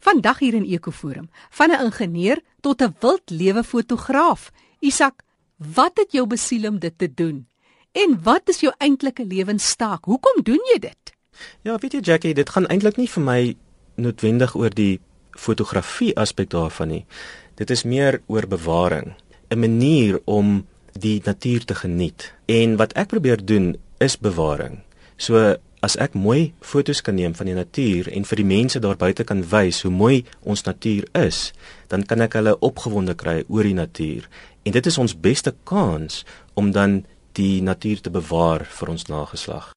Vandag hier in Ekoforum, van 'n ingenieur tot 'n wildlewe fotograaf. Isak, wat het jou besiel om dit te doen? En wat is jou eintlike lewenstaak? Hoekom doen jy dit? Ja, weet jy Jackie, dit gaan eintlik nie vir my noodwendig oor die fotografie aspek daarvan nie. Dit is meer oor bewaring, 'n manier om die natuur te geniet. En wat ek probeer doen is bewaring. So as ek mooi fotos kan neem van die natuur en vir die mense daar buite kan wys hoe mooi ons natuur is, dan kan ek hulle opgewonde kry oor die natuur. En dit is ons beste kans om dan die natuur te bewaar vir ons nageslag.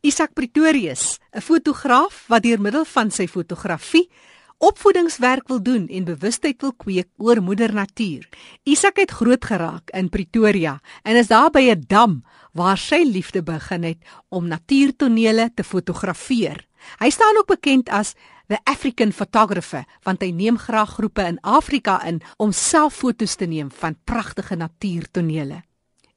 Isak Pretorius, 'n fotograaf wat deur middel van sy fotografie opvoedingswerk wil doen en bewustheid wil kweek oor moeder natuur. Isak het groot geraak in Pretoria en is daar by 'n dam waar sy liefde begin het om natuurtonele te fotografeer. Hy staan ook bekend as the African photographer want hy neem graag groepe in Afrika in om self fotos te neem van pragtige natuurtonele.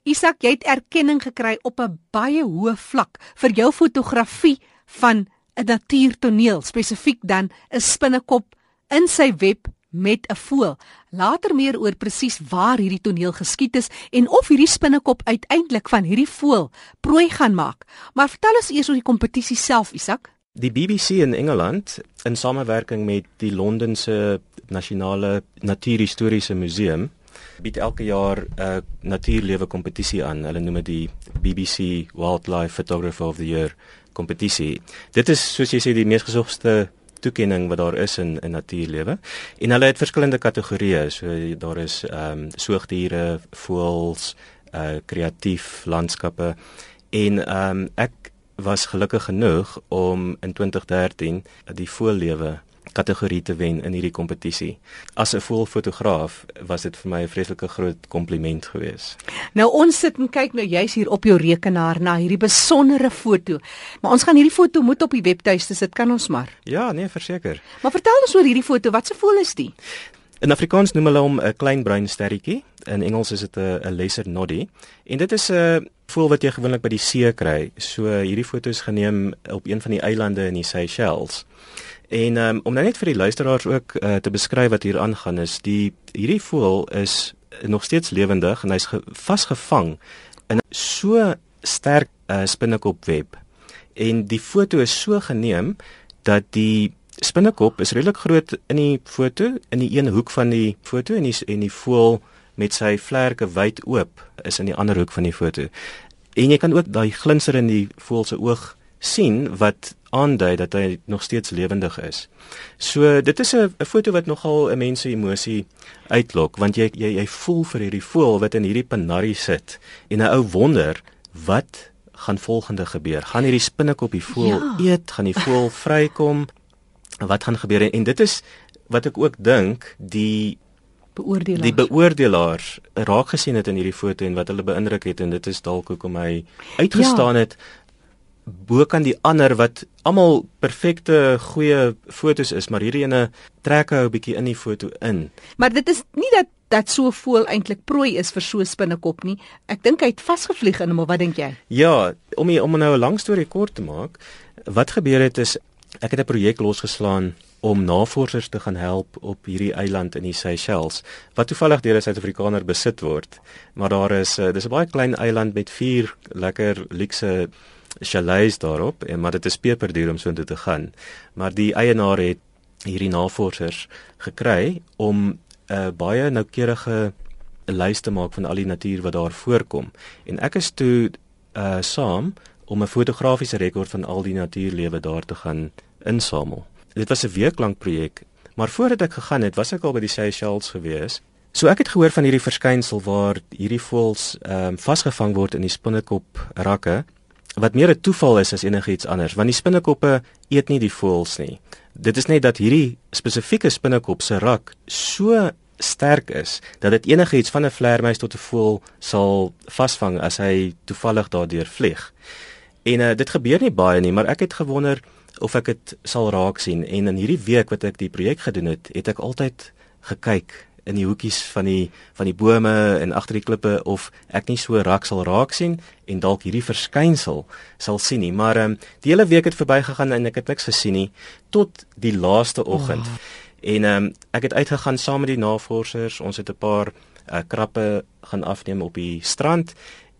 Isak, jy het erkenning gekry op 'n baie hoë vlak vir jou fotografie van 'n natuurtoneel, spesifiek dan 'n spinnekop in sy web met 'n voël. Later meer oor presies waar hierdie toneel geskied is en of hierdie spinnekop uiteindelik van hierdie voël prooi gaan maak. Maar vertel ons eers oor die kompetisie self, Isak. Die BBC in Engeland in samewerking met die Londense Nasionale Natuurhistoriese Museum bied elke jaar 'n natuurlewe kompetisie aan. Hulle noem dit die BBC Wildlife Photographer of the Year kompetisie. Dit is soos jy sê die mees gesogste toekenning wat daar is in in natuurlewe. En hulle het verskillende kategorieë. So daar is ehm um, soogdiere, voëls, uh kreatief landskappe en ehm um, ek was gelukkig genoeg om in 2013 die voëllewe kategorie te wen in hierdie kompetisie. As 'n voelfotograaf was dit vir my 'n vreeslike groot kompliment geweest. Nou ons sit en kyk nou juis hier op jou rekenaar na hierdie besondere foto. Maar ons gaan hierdie foto moet op die webtuiste sit, kan ons maar. Ja, nee, verseker. Maar vertel ons oor hierdie foto. Wat se voël is dit? In Afrikaans noem hulle hom 'n klein bruin sterretjie. In Engels is dit 'n lesser noddy. En dit is 'n voël wat jy gewoonlik by die see kry. So hierdie foto is geneem op een van die eilande in die Seychelles. En um, om nou net vir die luisteraars ook uh, te beskryf wat hier aangaan is, die hierdie voël is nog steeds lewendig en hy's vasgevang in so sterk uh, spinnekopweb. En die foto is so geneem dat die spinnekop is redelik groot in die foto in die een hoek van die foto en die en die voël met sy vlerke wyd oop is in die ander hoek van die foto. En jy kan ook daai glinster in die voël se oog sien wat aandui dat hy nog steeds lewendig is. So dit is 'n foto wat nogal 'n mens se emosie uitlok want jy jy jy voel vir hierdie voël wat in hierdie panarie sit en 'n ou wonder wat gaan volgende gebeur. Gaan hierdie spinnekop die voël ja. eet? Gaan die voël vrykom? Wat gaan gebeur? En dit is wat ek ook dink die beoordelaars die beoordelaars raak gesien het in hierdie foto en wat hulle beïndruk het en dit is dalk hoekom hy uitgestaan ja. het bo kan die ander wat almal perfekte goeie fotos is, maar hierdie ene trek hou 'n bietjie in die foto in. Maar dit is nie dat dat so voel eintlik prooi is vir so 'n spinnekop nie. Ek dink hy het vasgevlieg in hom, wat dink jy? Ja, om om nou 'n lang storie kort te maak, wat gebeur het is ek het 'n projek losgeslaan om navorsers te gaan help op hierdie eiland in die Seychelles wat toevallig deur 'n Suid-Afrikaner besit word. Maar daar is uh, dis 'n baie klein eiland met vier lekker luukse chalets daarop en maar dit is peperduur om so intoe te gaan. Maar die eienaar het hierdie navorsers gekry om 'n uh, baie noukeurige lys te maak van al die natuur wat daar voorkom. En ek is toe uh saam om 'n fotografiese rekord van al die natuurlewe daar te gaan insamel. Dit was 'n week lank projek, maar voordat ek gegaan het, was ek al by die Seychelles gewees. So ek het gehoor van hierdie verskynsel waar hierdie voëls ehm um, vasgevang word in die spinnekop rakke wat meer 'n toeval is as enigiets anders want die spinnekoppe eet nie die voëls nie. Dit is net dat hierdie spesifieke spinnekop se rak so sterk is dat dit enigiets van 'n vleermuis tot 'n voël sal vasvang as hy toevallig daardeur vlieg. En uh, dit gebeur nie baie nie, maar ek het gewonder of ek dit sal raak sien. En in hierdie week wat ek die projek gedoen het, het ek altyd gekyk in die hoekies van die van die bome en agter die klippe of ek nie so raak sal raak sien en dalk hierdie verskynsel sal sien nie. Maar um, die hele week het verbygegaan en ek het niks gesien nie tot die laaste oggend. Oh. en um, ek het uitgegaan saam met die navorsers. Ons het 'n paar uh, krappe gaan afneem op die strand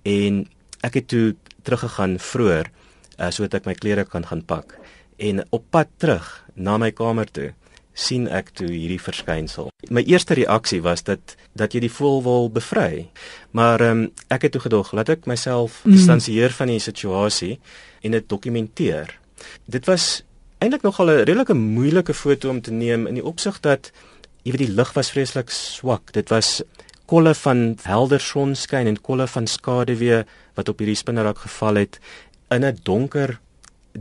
en ek het toe teruggegaan vroeër uh, sodat ek my klere kan gaan pak en op pad terug na my kamer toe sien ek toe hierdie verskynsel. My eerste reaksie was dat dat jy die voël wil bevry. Maar ehm um, ek het toe gedog, laat ek myself mm. distansieer van die situasie en dit dokumenteer. Dit was eintlik nogal 'n redelike moeilike foto om te neem in die opsig dat jy weet die lig was vreeslik swak. Dit was kolle van helder sonskyn en kolle van skaduwee wat op hierdie spinnerak geval het in 'n donker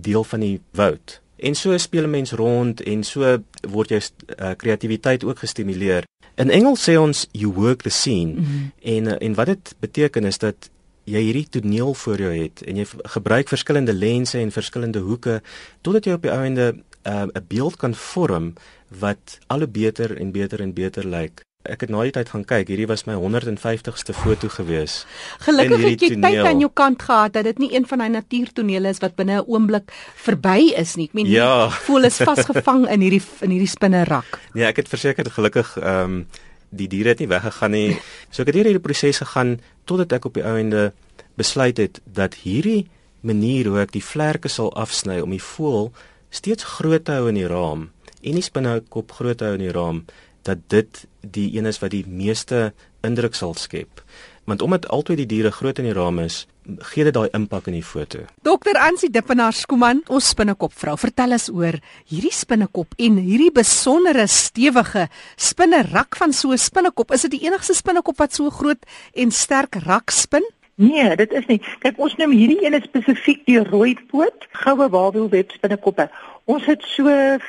deel van die woud. En so speel 'n mens rond en so word jou uh, kreatiwiteit ook gestimuleer. In Engels sê ons you work the scene mm -hmm. en uh, en wat dit beteken is dat jy hierdie toneel voor jou het en jy gebruik verskillende lense en verskillende hoeke totdat jy op die einde uh, 'n uh, beeld kan vorm wat al hoe beter en beter en beter lyk ek het na die tyd gaan kyk. Hierdie was my 150ste foto gewees. Gelukkig het jy toneel. tyd aan jou kant gehad dat dit nie een van daai natuurtonele is wat binne 'n oomblik verby is nie. Ek meen, ja. voel is vasgevang in hierdie in hierdie spinnerak. Nee, ek het verseker gelukkig ehm um, die diere het nie weggegaan nie. So ek het hierdie proses gegaan totdat ek op die ouende besluit het dat hierdie manier hoe ek die vlerke sal afsny om die voël steeds groot te hou in die raam en die spinnekop groot hou in die raam dat dit die een is wat die meeste indruk sal skep. Want omdat altyd die diere groot in die raam is, gee dit daai impak in die foto. Dokter Ansie Dippenaar Skuman, ons spinnekop vrou, vertel ons oor hierdie spinnekop en hierdie besondere stewige spinnerak van so 'n spinnekop. Is dit die enigste spinnekop wat so groot en sterk rak spin? Nee, dit is nie. Kyk, ons noem hierdie een spesifiek die rooipoot goue wawielweb spinnekoppe. Ons het so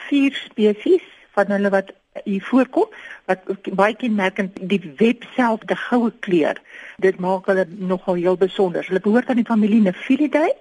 4 spesies van hulle wat hier voorkom wat baie kenmerkend die web self die goue kleur. Dit maak hulle nogal heel besonder. Hulle behoort aan die familie Nephilidae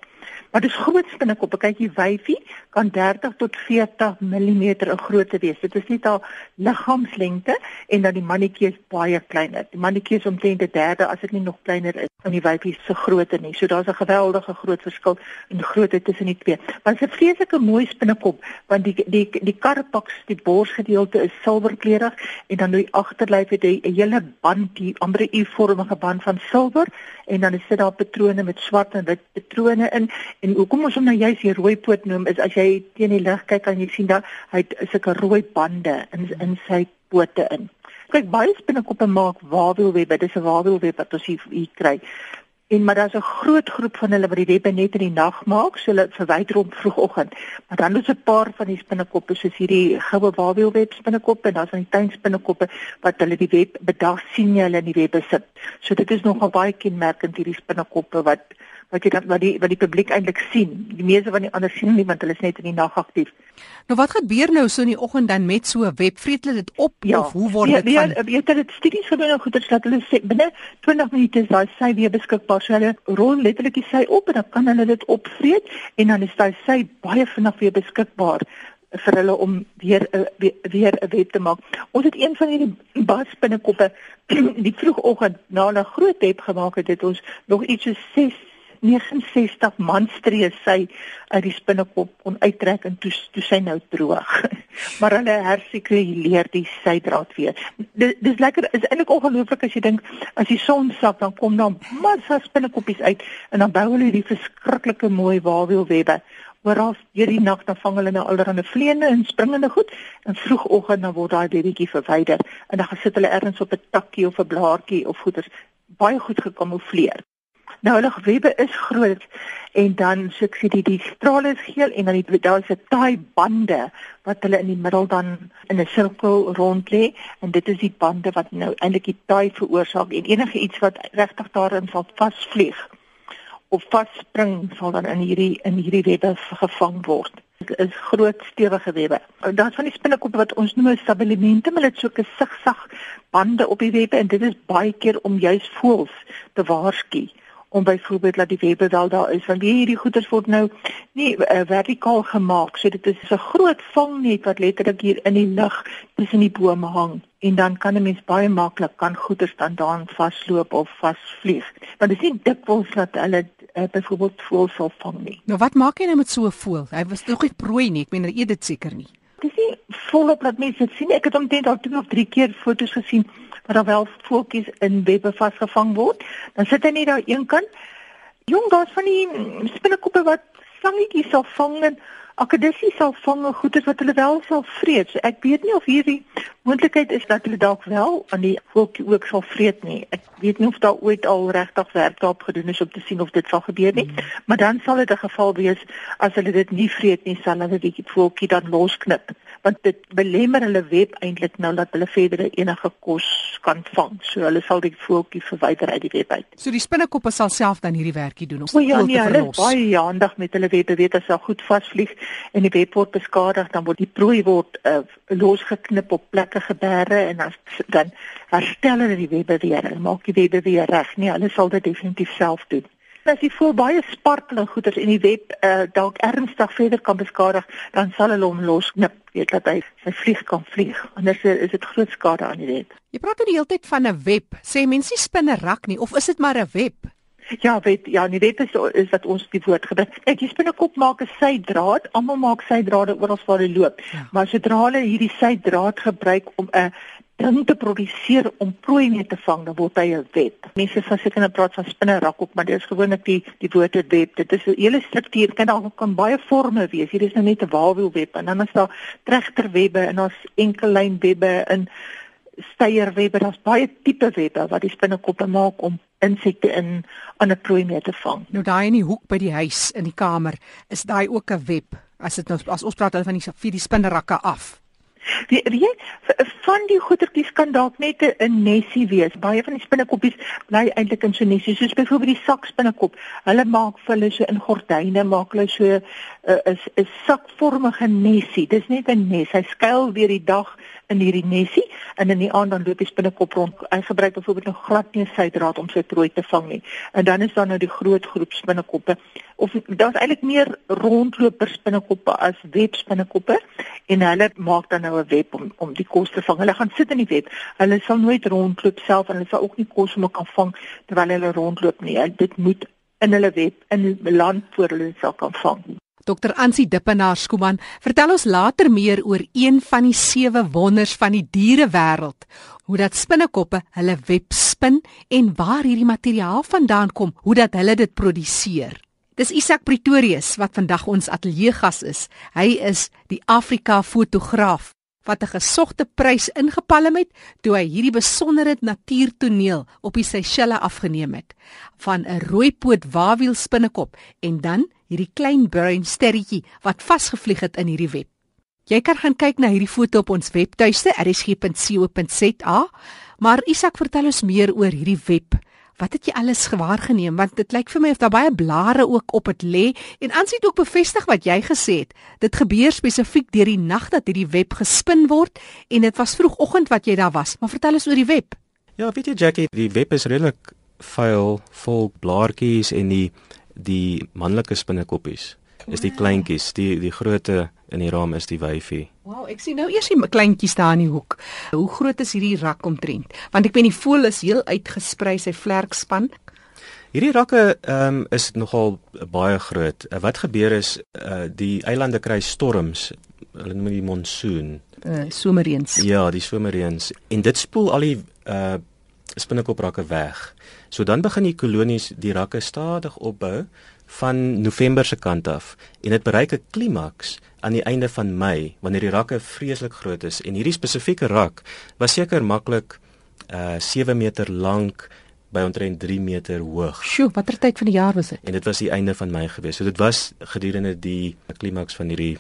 Maar dis groot spinnekoppe. Kyk hier wyfie kan 30 tot 40 mm in grootte wees. Dit is net haar liggaamslengte en dan die mannetjie is baie kleiner. Die mannetjie is omtrent 'n derde as dit nie nog kleiner is van die wyfie se grootte nie. So daar's 'n geweldige groot verskil in grootte tussen die twee. Maar dit is 'n vreeslike mooi spinnekop want die die die karpaks, die borsgedeelte is silwerkleurig en dan die agterlyf het 'n hele band, die amper 'n U-vormige band van silwer en dan is dit daar patrone met swart en wit patrone in En hoekom ons hom nou juist die rooi poot noem is as jy teen die lig kyk kan jy sien dat hy sulke rooi bande in in sy pote in. Kyk baie spinnekoppe maak wawielwebbe, dis 'n wawielweb wat ons hier, hier kry. En maar daar's 'n groot groep van hulle wat die webbe net in die nag maak, so hulle verwyder hom vroegoggend. Maar dan is 'n paar van die spinnekoppe soos hierdie goue wawielweb spinnekoppe en daar's van die tuinspinnekoppe wat hulle die web bedag sien jy hulle in die webbe sit. So dit is nogal baie kenmerkend hierdie spinnekoppe wat wat jy dan wat die wat die publiek eintlik sien. Die meeste van die ander sien nie want hulle is net in die nag aktief. Nou wat gebeur nou so in die oggend dan met so 'n web? Vreet hulle dit op ja. of hoe word dit ja, van Ja, weet jy dit studies gedoen nou goeie dat hulle sê binne 20 minute is daai sy weer beskikbaar. So hulle rol letterlik die sy op en dan kan hulle dit opvreet en dan is daai sy baie vinnig weer beskikbaar vir hulle om weer weer, weer 'n web te maak. Ons het een van hierdie bas binnekoppe die vroegoggend na 'n groot web gemaak het, het ons nog iets so 6 69 manstreë sy uit die spinnekop kon uittrek en toe toe sy nou droog. maar hulle hersikuleer die sydraad weer. Dis dis lekker is eintlik ongelooflik as jy dink as die son sak dan kom daar massa spinnekoppies uit en dan bou hulle hierdie verskriklike mooi wawielwebbe. Oral hierdie nag dan vang hulle nou allerlei vleene en springende goed en vroegoggend dan word daai babytjie verwyder en dan gaan sit hulle ergens op 'n takkie of 'n blaartjie of goeders baie goed gekamoufleer. Nou hulle webbe is groot en dan so ek sê die die strale is geel en dan die daar's 'n taai bande wat hulle in die middel dan in 'n sirkel rond lê en dit is die bande wat nou eintlik die taai veroorsaak en enige iets wat regtig daarin sal vasvlieg of vasspring sal dan in hierdie in hierdie webbe gevang word is groot stewige webbe. Daar's van die spinnekoppe wat ons noem stabilimente, maar dit is so 'n sigsag bande op die webbe en dit is baie keer om juis voels te waarsku om byvoorbeeld dat die webbe wel daar is want hierdie goeders word nou nie uh, vertikaal gemaak so dit is 'n groot vangnet wat letterlik hier in die lug tussen die bome hang. En dan kan 'n mens baie maklik kan goeders dan daan vasloop of vasvlieg. Want dit is nie dikwels dat hulle uh, byvoorbeeld voel sal vang nie. Nou wat maak jy nou met so 'n voël? Hy was nog nie prooi nie ek meen hy eet dit seker nie. Dis nie volop dat mense dit sien ek het omtrent al twee of drie keer foto's gesien waar daar wel voeltjies in webbe vasgevang word. Dan sit hy net daar een kant. Jong, daar's van die spinnekoppe wat slangetjies sal vang en akkedissie sal vang en goedes wat hulle wel sal vreet. So ek weet nie of hierdie moontlikheid is dat hulle dalk wel aan die voeltjie ook sal vreet nie. Ek weet nie of daar ooit al regtig werk daarop gedoen is om te sien of dit sal gebeur nie. Mm. Maar dan sal dit 'n geval wees as hulle dit nie vreet nie, sal hulle die voeltjie dan losknip want dit belemmer hulle web eintlik nou dat hulle verder enige kos kan vang. So hulle sal die voeltjie verwyder uit die web uit. So die spinnekoppe sal self dan hierdie werkie doen om ja, nee, hulle is baie handig met hulle web. Weet as hulle goed vasvlieg en die web word beskadig, dan word die prooi word uh, losgeknip op plekke geberre en as, dan herstel hulle die web weer. Hulle maak die web weer reg. Nee, hulle sal dit definitief self doen as jy voel baie sparkelende goeders en die web uh, dalk ernstig verder kan beskadig, dan sal hulle hom losknip, weet dat hy sy vlieg kan vlieg. Anders is dit groot skade aan die web. Jy praat nou die hele tyd van 'n web. Sê mense nie spinnerak nie of is dit maar 'n web? Ja, weet ja, nie web is is wat ons die woord gebruik. Ek jy spinnekop maak 'n sydraad. Almal maak sydrade oral waar hulle loop. Ja. Maar sodra hulle hierdie sydraad gebruik om 'n ding te produseer om prooi mee te vang, dan word hy 'n web. Mense sê seker nou praat van spinnerak ook, maar dit is gewoonlik die die woord het web. Dit is 'n hele struktuur, kan daar kan baie forme wees. Hier is nou net 'n walwielweb en dan is daar tregterwebbe en daar's enkellynwebbe en steierwebbe. Daar's baie tipe webbe wat die spinnekoppe maak om insekte in aan 'n prooi mee te vang. Nou daai in die hoek by die huis in die kamer, is daai ook 'n web? As dit nou as ons praat van die vir die spinnerakke af. Die die van die goetertjies kan dalk net 'n nesie wees. Baie van die spinnekoppies bly eintlik in so nesie, soos byvoorbeeld die sakspinnekop. Hulle maak vir hulle so in gordyne, maak hulle so 'n uh, 'n sakvormige nesie. Dis net 'n nes. Hy skuil weer die dag in hierdie nesie en in die aand dan loop die spinnekop rond. Hy gebruik byvoorbeeld 'n glad nie sydraad om sy prooi te vang nie. En dan is daar nou die groot groep spinnekoppe of daar's eintlik meer rondloper spinnekoppe as webspinnekoppe en hulle maak dan nou 'n web om om die kos te vang. Hulle gaan sit in die web. Hulle sal nooit rondloop self en hulle sal ook nie kos om kan vang terwyl hulle rondloop nie. Dit moet in hulle web in land voor hulle sal kan vang. Dr Ansie Dippenaar Skuman, vertel ons later meer oor een van die sewe wonders van die dierewêreld, hoe dat spinnekoppe hulle web spin en waar hierdie materiaal vandaan kom, hoe dat hulle dit produseer. Dis Isak Pretorius wat vandag ons ateljee gas is. Hy is die Afrika fotograaf wat 'n gesogte prys ingepalm het toe hy hierdie besondere natuurtoneel op die Seychelles afgeneem het van 'n rooipoot wawiel spinnekop en dan hierdie klein bruin sterretjie wat vasgevlieg het in hierdie web. Jy kan gaan kyk na hierdie foto op ons webtuiste rsg.co.za, maar Isak vertel ons meer oor hierdie web Wat het jy alles gewaar geneem want dit lyk vir my of daar baie blare ook op dit lê en aansit ook bevestig wat jy gesê het. Dit gebeur spesifiek deur die nag dat hierdie web gespin word en dit was vroegoggend wat jy daar was. Maar vertel ons oor die web. Ja, weet jy Jackie, die web is redelik vuil, vol blaartjies en die die manlike spinnekoppies is die kleintjies, die die grootte in die raam is die wyfie. Wow, ek sien nou eers die kleintjies daar in die hoek. Hoe groot is hierdie rak omtrent? Want ek weet die voël is heel uitgesprei sy vlerkspan. Hierdie rakke ehm um, is nogal baie groot. Uh, wat gebeur is uh, die eilande kry storms. Hulle noem dit monsoon. Uh, somerreëns. Ja, die somerreëns en dit spoel al die uh spinnekoprakke weg. So dan begin die kolonies die rakke stadig opbou van November se kant af en dit bereik 'n klimaks aan die einde van Mei wanneer die rakke vreeslik groot is en hierdie spesifieke rak was seker maklik uh 7 meter lank by omtrent 3 meter hoog. Sjoe, watter tyd van die jaar was dit? En dit was die einde van Mei gewees. So dit was gedurende die klimaks van hierdie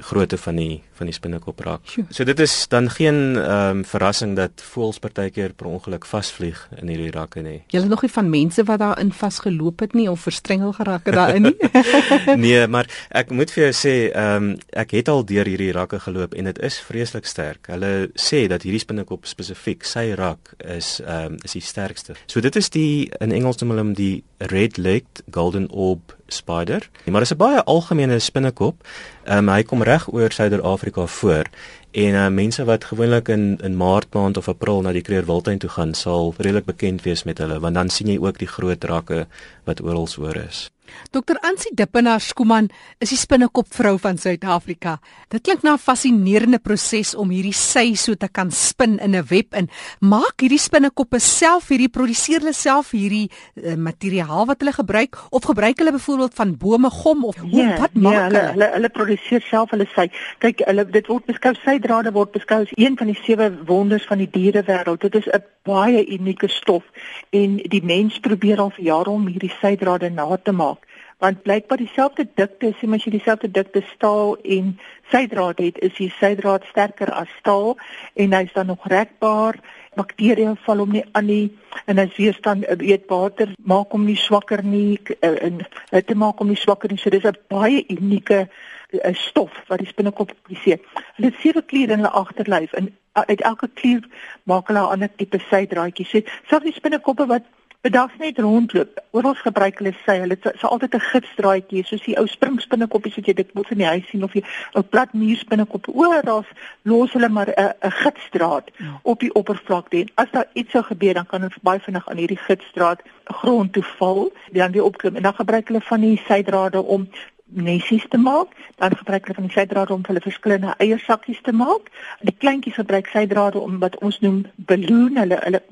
grootte van die van die spinnekop raak. So dit is dan geen ehm um, verrassing dat voëls partykeer per ongeluk vasvlieg in hierdie rakke nie. Jy het nog nie van mense wat daarin vasgeloop het nie of verstrengel geraak het daarin nie. nee, maar ek moet vir jou sê, ehm um, ek het al deur hierdie rakke geloop en dit is vreeslik sterk. Hulle sê dat hierdie spinnekop spesifiek, sy rak is ehm um, is die sterkste. So dit is die in Engels noem hulle hom die red-legged golden orb spider. Maar dit is 'n baie algemene spinnekop. Ehm um, hy kom reg oor Suider-Afrika voor en uh, mense wat gewoonlik in in Maart maand of April na die Kreerwiltuin toe gaan, sal redelik bekend wees met hulle want dan sien jy ook die groot rakke wat oral oor is. Dr. Ansie Dippenaar Skuman is die spinnekopvrou van Suid-Afrika. Dit klink na 'n fascinerende proses om hierdie sy so te kan spin in 'n web in. Maak hierdie spinnekoppe self hierdie produseer hulle self hierdie uh, materiaal wat hulle gebruik of gebruik hulle byvoorbeeld van bome gom of hoe, ja, wat maak ja, hulle? Hulle hulle produseer self hulle sy. Kyk, hulle dit word beskou sydrade word beskou as een van die sewe wonders van die dierewêreld. Dit is 'n baie unieke stof en die mens probeer al vir jare om hierdie sydrade na te maak want blykbaar dieselfde dikte, sê as jy dieselfde dikte staal en sydraad het, is die sydraad sterker as staal en hy's dan nog rekbaar. Bakterieë val hom nie aan nie en hy's weerstand weet water maak hom nie swakker nie eh, en dit maak hom nie swakker nie. So dis 'n baie unieke eh, stof wat die spinnekop produseer. Hulle het sewe kliere in hulle agterlyf en uit elke klier maak hulle 'n ander tipe sydraadjies. So, selfs die spinnekoppe wat bedags net rondloop. Oral gebruik hulle sy, hulle sal so altyd 'n gidsdraadjie, soos die ou springspinnekoppies wat jy dit moet in die huis sien of die ou plat muurspinnekop. Oral los hulle maar 'n 'n gidsdraad ja. op die oppervlakte. En as daar iets sou gebeur, dan kan hulle baie vinnig aan hierdie gidsdraad grond toe val, dan weer opklim en dan gebruik hulle van die sydrade om nesies te maak, dan gebruik hulle van die sydrade om hulle verskillende eiersakkies te maak. Die kleintjies gebruik sydrade om wat ons noem balloon, hulle hulle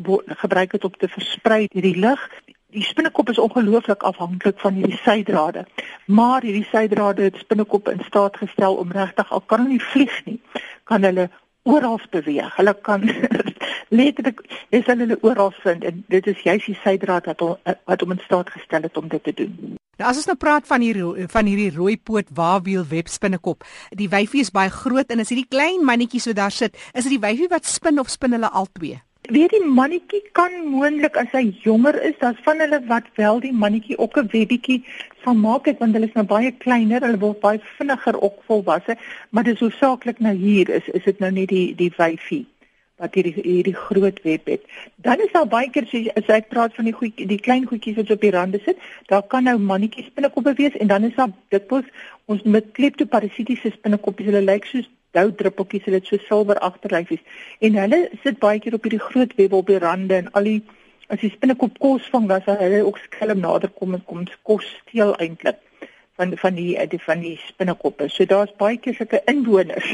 gebruik dit om te versprei hierdie lug. Die spinnekop is ongelooflik afhanklik van hierdie sydrade. Maar hierdie sydrade het spinnekop in staat gestel om regtig al kan hulle nie vlieg nie, kan hulle oral beweeg. Hulle kan letterlik is hulle oral vind en dit is juist die sydraad wat wat om in staat gestel het om dit te doen. Nou as ons nou praat van hier van hierdie rooi poot waawiel webspinnekop, die wyfie is baie groot en as hierdie klein mannetjies wat daar sit, is dit die wyfie wat spin of spin hulle albei? Weet die mannetjie kan moontlik as hy jonger is, dan van hulle wat wel die mannetjie ook 'n webietjie sal maak het want hulle is nou baie kleiner, hulle word baie vinniger ook volwasse, maar dis hoofsaaklik nou hier is is dit nou nie die die wyfie wat hierdie hierdie groot web het. Dan is daar baie keer as jy praat van die goedjie die klein goedjies wat op die rande sit, daar kan nou mannetjies spinnekoppe wees en dan is daar dikwels ons met kleptoparasitiese spinnekoppies, hulle lyk soos dou druppeltjies, hulle het so silwer agterlyfies en hulle sit baie keer op hierdie groot web op die rande en al die as die spinnekop kos vang, dan sal hulle ook skelm nader kom en kom kos steel eintlik van van die die van die spinnekoppe. So daar's baie keer sulke inwoners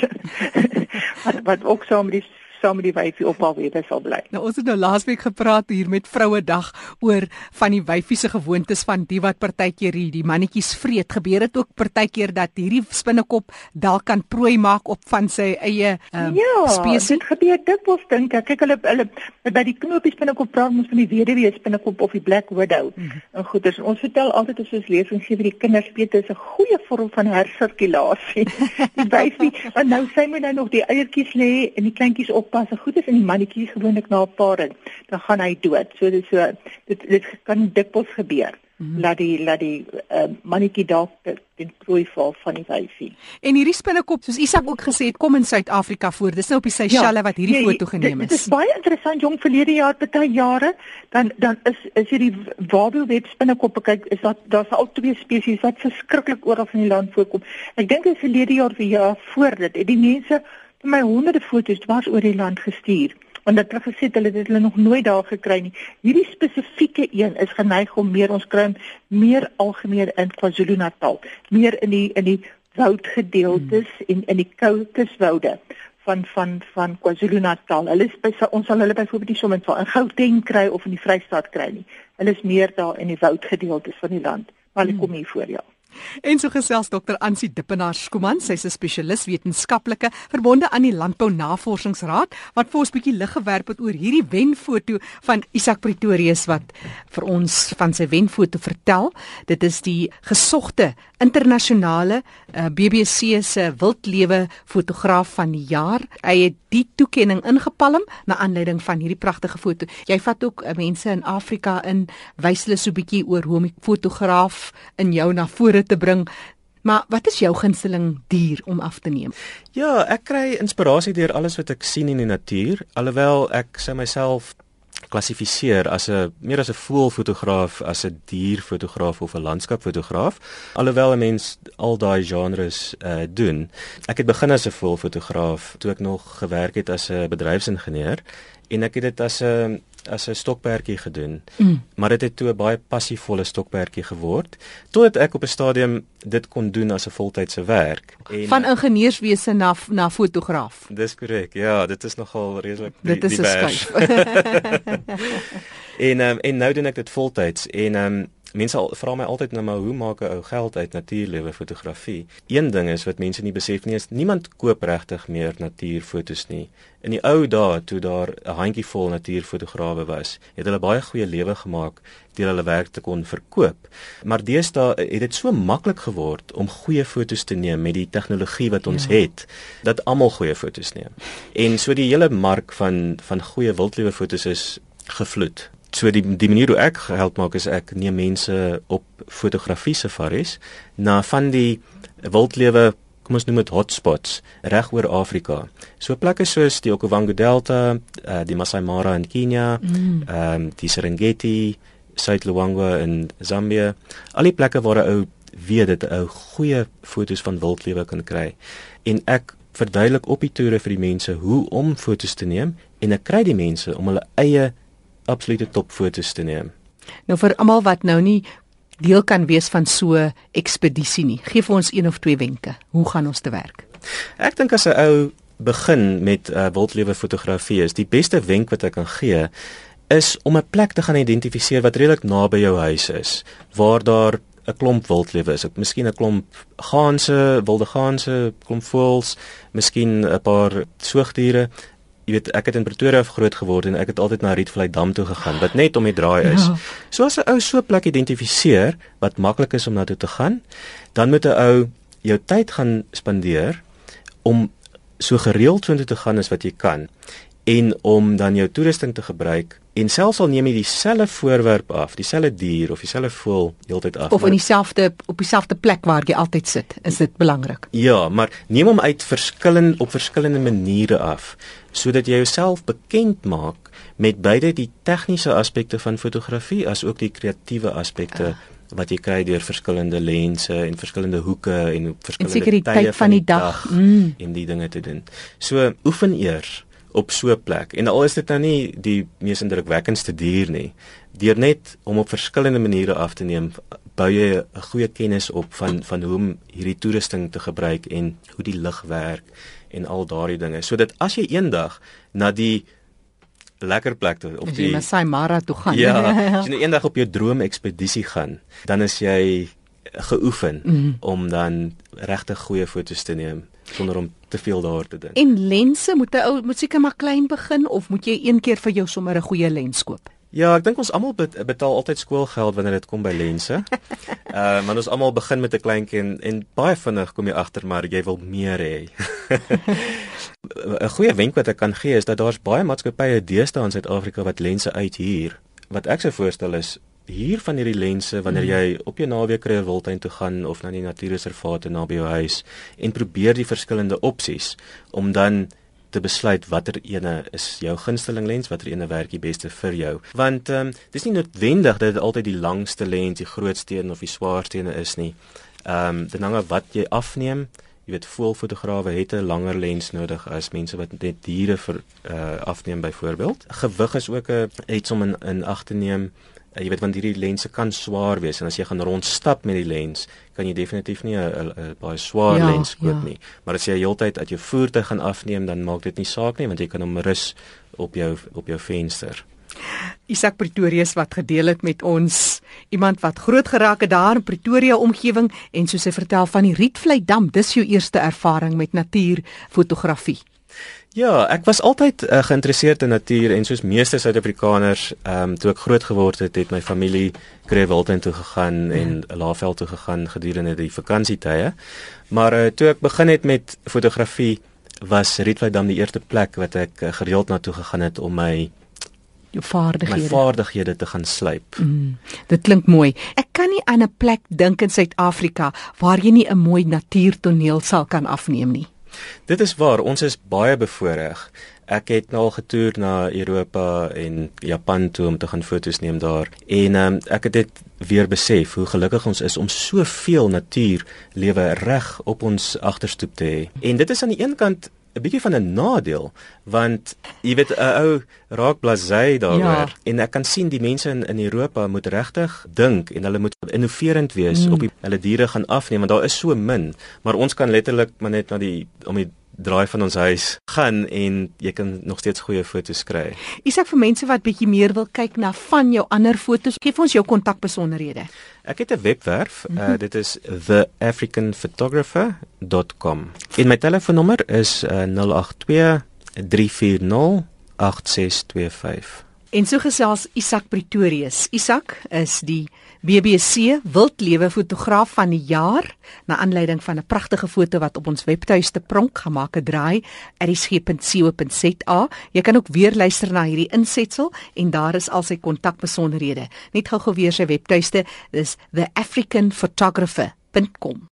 wat wat ook saam met die saam met die wyfie op haar weer sal bly. Nou ons het nou laasweek gepraat hier met Vrouedag oor van die wyfie se gewoontes van die wat partykeer die mannetjies vreet. Gebeur dit ook partykeer dat hierdie spinnekop dalk kan prooi maak op van sy eie um, ja, spesies? Dit gebeur dikwels dink ek. Kyk hulle hulle by die knopies spinnekop praat ons van die weduwee spinnekop of die black widow. Mm -hmm. En goed, dus ons vertel altyd as ons lees en sê vir die kinders weet dit is 'n goeie vorm van hersirkulasie. die wyfie, en nou sy moet nou nog die eiertjies lê en die kleintjies op oppas goed is in die mannetjie gewoonlik na 'n paar en dan gaan hy dood. So dis so dit dit kan dikwels gebeur. Mm -hmm. laat die laat die uh, mannetjie dalk den prooi val van die wyfie. En hierdie spinnekop soos Isak ook gesê het kom in Suid-Afrika voor. Dis nou op die Seychelles ja, wat hierdie nee, foto geneem is. Dit is baie interessant jong verlede jaar baie jare dan dan is is hierdie wabielweb spinnekoppe kyk is dat daar's al twee spesies wat verskriklik oral in die land voorkom. Ek dink dit is verlede jaar vir jaar voor dit het die mense vir my honderde foto's dwars oor die land gestuur want dit het gesê hulle het hulle nog nooit daar gekry nie. Hierdie spesifieke een is geneig om meer ons kry meer algemeen in KwaZulu-Natal, meer in die in die woudgedeeltes hmm. en in die koue kuswoude van van van KwaZulu-Natal. Hulle is by ons sal hulle byvoorbeeld nie sommer in Gauteng kry of in die Vrystaat kry nie. Hulle is meer daar in die woudgedeeltes van die land, maar hulle hmm. kom hier voor ja. En so gesels Dr. Ansie Dippenaar Skuman, sy's 'n spesialis wetenskaplike verbonde aan die Landbou Navorsingsraad wat vir ons bietjie lig gewerp het oor hierdie wenfoto van Isak Pretorius wat vir ons van sy wenfoto vertel. Dit is die gesogte internasionale uh, eh, BBC se wildlewe fotograaf van die jaar. Hy het die toekenning ingepalm na aanleiding van hierdie pragtige foto. Jy vat ook uh, mense in Afrika in wys hulle so bietjie oor hoe om 'n fotograaf in jou na vore te bring. Maar wat is jou gunsteling dier om af te neem? Ja, ek kry inspirasie deur alles wat ek sien in die natuur, alhoewel ek sou myself klassifiseer as 'n meer as 'n voelfotograaf, as 'n dierfotograaf of 'n landskapfotograaf, alhoewel 'n mens al daai genres uh, doen. Ek het begin as 'n voelfotograaf toe ek nog gewerk het as 'n bedryfsingenieur en ek het dit as 'n as 'n stokperdjie gedoen. Mm. Maar dit het toe 'n baie passievolle stokperdjie geword totdat ek op 'n stadium dit kon doen as 'n voltydse werk. En van ingenieurswese na na fotograaf. Dis korrek. Ja, dit is nogal redelik Dit is 'n skuif. en um, en nou doen ek dit voltyds en um, Mense vra my altyd nou maar hoe maak 'n ou geld uit natuurlewe fotografie? Een ding is wat mense nie besef nie is niemand koop regtig meer natuurfotos nie. In die ou dae toe daar 'n handjievol natuurfotograwe was, het hulle baie goeie lewe gemaak deur hulle werk te kon verkoop. Maar deesdae het dit so maklik geword om goeie fotos te neem met die tegnologie wat ons ja. het dat almal goeie fotos neem. En so die hele mark van van goeie wildlewe fotos is gevloed so die die manier hoe ek gehelp maak is ek neem mense op fotografie safaris na van die wildlewe kom ons noem dit hotspots reg oor Afrika. So plekke soos die Okavango Delta, uh, die Masai Mara in Kenia, mm. ehm mm. um, die Serengeti, Suid-Luangwa in Zambia, al die plekke waar 'n ou weet dit 'n goeie fotos van wildlewe kan kry. En ek verduidelik op die toere vir die mense hoe om fotos te neem en ek kry die mense om hulle eie absolute topfoto's te neem. Nou vir almal wat nou nie deel kan wees van so 'n ekspedisie nie, gee vir ons een of twee wenke. Hoe gaan ons te werk? Ek dink as 'n ou begin met uh, wildlewe fotografie is die beste wenk wat ek kan gee is om 'n plek te gaan identifiseer wat redelik naby jou huis is waar daar 'n klomp wildlewe is. Ek miskien 'n klomp gaanse, wilde gaanse, klomp voëls, miskien 'n paar soogdiere jy weet ek het in Pretoria groot geword en ek het altyd na Rietvlei dam toe gegaan wat net om die draai is. Ja. So as 'n ou so 'n plek identifiseer wat maklik is om na toe te gaan, dan moet 'n ou jou tyd gaan spandeer om so gereeld so te gaan as wat jy kan en om dan jou toerusting te gebruik en selfs al neem jy dieselfde voorwerp af, dieselfde dier of dieselfde voël heeltyd af. Of in dieselfde op dieselfde plek waar jy altyd sit, is dit belangrik. Ja, maar neem hom uit verskillende op verskillende maniere af sodat jy jouself bekend maak met beide die tegniese aspekte van fotografie as ook die kreatiewe aspekte uh. wat jy kry deur verskillende lense en verskillende hoeke en verskillende tye van die dag, dag mm. en die dinge te doen. So oefen eers op so 'n plek. En al is dit nou nie die mees indrukwekkendste dier nie, deur net om op verskillende maniere af te neem, bou jy 'n goeie kennis op van van hoe om hierdie toerusting te gebruik en hoe die lig werk en al daardie dinge. Sodat as jy eendag na die lekker plek toe op die Masai Mara toe gaan. Ja as jy nou eendag op jou droom ekspedisie gaan dan is jy geoefen mm om dan regtig goeie foto's te neem sonder om te veel daar te dink. En lense moet jy ou moet seker maar klein begin of moet jy een keer vir jou sommer 'n goeie lens koop? Ja, ek dink ons almal betaal altyd skoolgeld wanneer dit kom by lense. Uh, maar ons almal begin met 'n kleintjie en, en baie vinnig kom jy agter maar jy wil meer hê. 'n Goeie wenk wat ek kan gee is dat daar's baie maatskappye deesdae in Suid-Afrika wat lense uithuur. Wat ek sou voorstel is hier van hierdie lense wanneer mm. jy op jou naweek kry wildtuin toe gaan of na die natuurreservaat naby jou huis en probeer die verskillende opsies om dan te besluit watter ene is jou gunsteling lens, watter ene werk die beste vir jou. Want ehm um, dis nie noodwendig dat dit altyd die langste lens, die grootste een of die swaarste een is nie. Ehm um, dit hang af wat jy afneem. Jy weet voelfotograwe het 'n langer lens nodig as mense wat net diere vir uh, afneem byvoorbeeld. Gewig is ook 'n iets om in, in ag te neem. Uh, jy weet want hierdie lense kan swaar wees en as jy gaan rondstap met die lens, kan jy definitief nie 'n baie swaar ja, lens koop ja. nie. Maar as jy heeltyd uit jou voertuig gaan afneem, dan maak dit nie saak nie want jy kan hom rus op jou op jou venster. Isak Pretorius wat gedeel het met ons iemand wat groot geraak het daar in Pretoria omgewing en soos hy vertel van die Rietvlei dam dis jou eerste ervaring met natuurfotografie Ja, ek was altyd uh, geïnteresseerd in natuur en soos meeste Suid-Afrikaners, ehm um, toe ek groot geword het, het my familie Krewilton toe gegaan en ja. Laagveld toe gegaan gedurende die vakansietye. Maar uh, toe ek begin het met fotografie, was Rietvlei dam die eerste plek wat ek uh, gereeld na toe gegaan het om my jou vaardighede my vaardighede te gaan slyp. Mm, dit klink mooi. Ek kan nie aan 'n plek dink in Suid-Afrika waar jy nie 'n mooi natuurtoneel sal kan afneem nie. Dit is waar ons is baie bevoordeel. Ek het nou al getoer na Europa en Japan toe om te gaan foto's neem daar en um, ek het dit weer besef hoe gelukkig ons is om soveel natuur lewe reg op ons agterstoep te hê. En dit is aan die een kant 'n bietjie van 'n nadeel want jy weet 'n ou raak blasé daaroor ja. en ek kan sien die mense in in Europa moet regtig dink en hulle moet innoverend wees mm. op die hulle diere gaan afneem want daar is so min maar ons kan letterlik maar net na die om die draai van ons huis gaan en jy kan nog steeds goeie foto's kry. Isak vir mense wat bietjie meer wil kyk na van jou ander foto's, gee vir ons jou kontakbesonderhede. Ek het 'n webwerf, mm -hmm. uh, dit is theafricanphotographer.com. En my telefoonnommer is uh, 082 340 8625. En so gesels Isak Pretorius. Isak is die BBC Wildlewe fotograaf van die jaar na aanleiding van 'n pragtige foto wat op ons webtuiste pronk gemaak het draai erisg.co.za. Jy kan ook weer luister na hierdie insetsel en daar is al sy kontakbesonderhede. Net gou-gou weer sy webtuiste, dis theafricanphotographer.com.